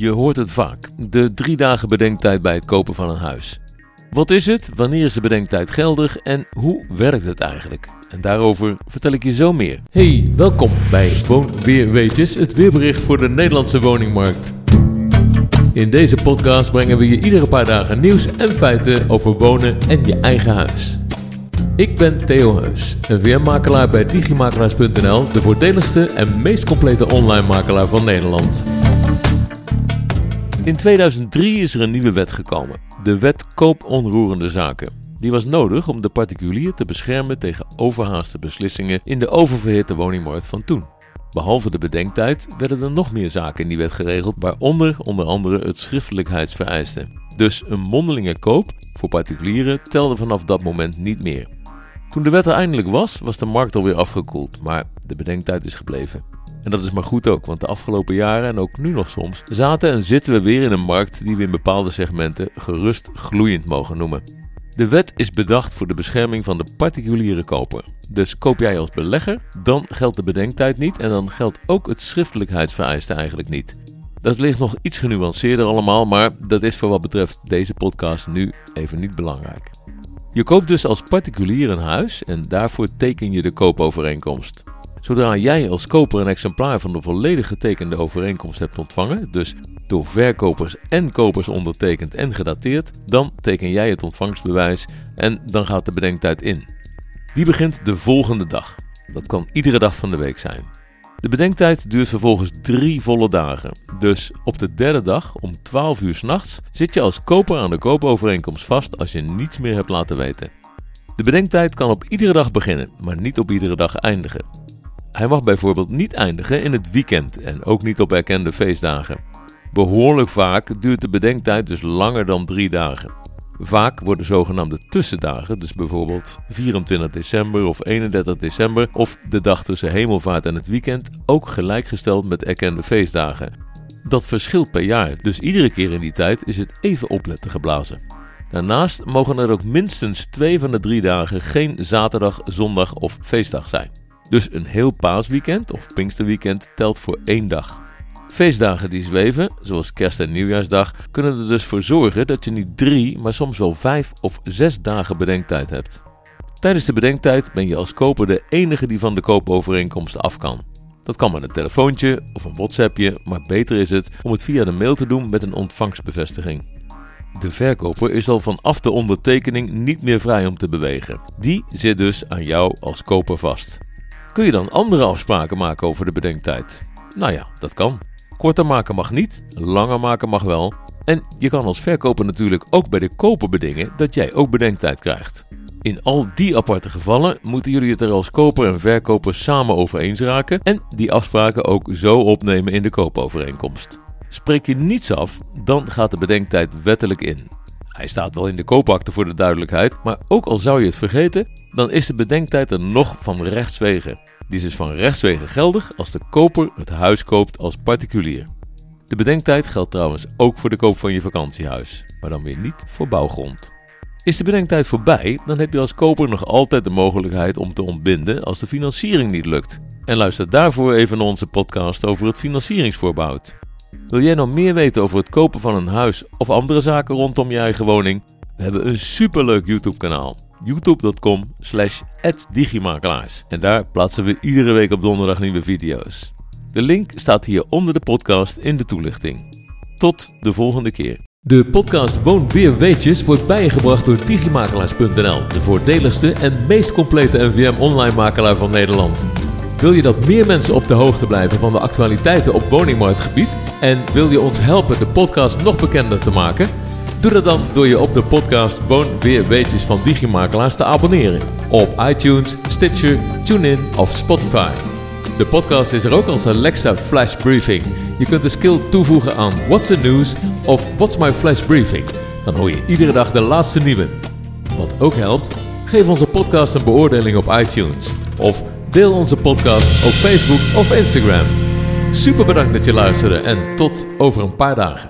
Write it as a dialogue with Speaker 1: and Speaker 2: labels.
Speaker 1: Je hoort het vaak. De drie dagen bedenktijd bij het kopen van een huis. Wat is het? Wanneer is de bedenktijd geldig? En hoe werkt het eigenlijk? En daarover vertel ik je zo meer. Hey, welkom bij Woonweerweetjes, het weerbericht voor de Nederlandse woningmarkt. In deze podcast brengen we je iedere paar dagen nieuws en feiten over wonen en je eigen huis. Ik ben Theo Heus, een weermakelaar bij digimakelaars.nl, de voordeligste en meest complete online makelaar van Nederland. In 2003 is er een nieuwe wet gekomen, de Wet Koop Onroerende Zaken. Die was nodig om de particulier te beschermen tegen overhaaste beslissingen in de oververhitte woningmarkt van toen. Behalve de bedenktijd werden er nog meer zaken in die wet geregeld, waaronder onder andere het schriftelijkheidsvereiste. Dus een mondelinge koop voor particulieren telde vanaf dat moment niet meer. Toen de wet er eindelijk was, was de markt alweer afgekoeld, maar de bedenktijd is gebleven. En dat is maar goed ook, want de afgelopen jaren en ook nu nog soms zaten en zitten we weer in een markt die we in bepaalde segmenten gerust gloeiend mogen noemen. De wet is bedacht voor de bescherming van de particuliere koper. Dus koop jij als belegger, dan geldt de bedenktijd niet en dan geldt ook het schriftelijkheidsvereiste eigenlijk niet. Dat ligt nog iets genuanceerder allemaal, maar dat is voor wat betreft deze podcast nu even niet belangrijk. Je koopt dus als particulier een huis en daarvoor teken je de koopovereenkomst. Zodra jij als koper een exemplaar van de volledig getekende overeenkomst hebt ontvangen, dus door verkopers en kopers ondertekend en gedateerd, dan teken jij het ontvangstbewijs en dan gaat de bedenktijd in. Die begint de volgende dag. Dat kan iedere dag van de week zijn. De bedenktijd duurt vervolgens drie volle dagen. Dus op de derde dag om 12 uur s'nachts zit je als koper aan de koopovereenkomst vast als je niets meer hebt laten weten. De bedenktijd kan op iedere dag beginnen, maar niet op iedere dag eindigen. Hij mag bijvoorbeeld niet eindigen in het weekend en ook niet op erkende feestdagen. Behoorlijk vaak duurt de bedenktijd dus langer dan drie dagen. Vaak worden zogenaamde tussendagen, dus bijvoorbeeld 24 december of 31 december of de dag tussen hemelvaart en het weekend, ook gelijkgesteld met erkende feestdagen. Dat verschilt per jaar, dus iedere keer in die tijd is het even opletten geblazen. Daarnaast mogen er ook minstens twee van de drie dagen geen zaterdag, zondag of feestdag zijn. Dus een heel paasweekend of pinksterweekend telt voor één dag. Feestdagen die zweven, zoals kerst- en nieuwjaarsdag, kunnen er dus voor zorgen dat je niet drie, maar soms wel vijf of zes dagen bedenktijd hebt. Tijdens de bedenktijd ben je als koper de enige die van de koopovereenkomst af kan. Dat kan met een telefoontje of een WhatsAppje, maar beter is het om het via de mail te doen met een ontvangstbevestiging. De verkoper is al vanaf de ondertekening niet meer vrij om te bewegen. Die zit dus aan jou als koper vast. Kun je dan andere afspraken maken over de bedenktijd? Nou ja, dat kan. Korter maken mag niet, langer maken mag wel. En je kan als verkoper natuurlijk ook bij de koper bedingen dat jij ook bedenktijd krijgt. In al die aparte gevallen moeten jullie het er als koper en verkoper samen over eens raken en die afspraken ook zo opnemen in de koopovereenkomst. Spreek je niets af, dan gaat de bedenktijd wettelijk in. Hij staat wel in de koopakte voor de duidelijkheid, maar ook al zou je het vergeten, dan is de bedenktijd er nog van rechtswege. Die is dus van rechtswege geldig als de koper het huis koopt als particulier. De bedenktijd geldt trouwens ook voor de koop van je vakantiehuis, maar dan weer niet voor bouwgrond. Is de bedenktijd voorbij, dan heb je als koper nog altijd de mogelijkheid om te ontbinden als de financiering niet lukt. En luister daarvoor even naar onze podcast over het financieringsvoorbehoud. Wil jij nog meer weten over het kopen van een huis of andere zaken rondom je eigen woning? We hebben een superleuk YouTube kanaal youtube.com slash digimakelaars. En daar plaatsen we iedere week op donderdag nieuwe video's. De link staat hier onder de podcast in de toelichting. Tot de volgende keer. De podcast Woon Weer Weetjes wordt bijgebracht door digimakelaars.nl, de voordeligste en meest complete NVM online makelaar van Nederland. Wil je dat meer mensen op de hoogte blijven van de actualiteiten op woningmarktgebied en wil je ons helpen de podcast nog bekender te maken? Doe dat dan door je op de podcast Woon Weer Weetjes van Digimakelaars te abonneren. Op iTunes, Stitcher, TuneIn of Spotify. De podcast is er ook als Alexa Flash Briefing. Je kunt de skill toevoegen aan What's the News of What's My Flash Briefing. Dan hoor je iedere dag de laatste nieuwe. Wat ook helpt, geef onze podcast een beoordeling op iTunes. Of deel onze podcast op Facebook of Instagram. Super bedankt dat je luisterde en tot over een paar dagen.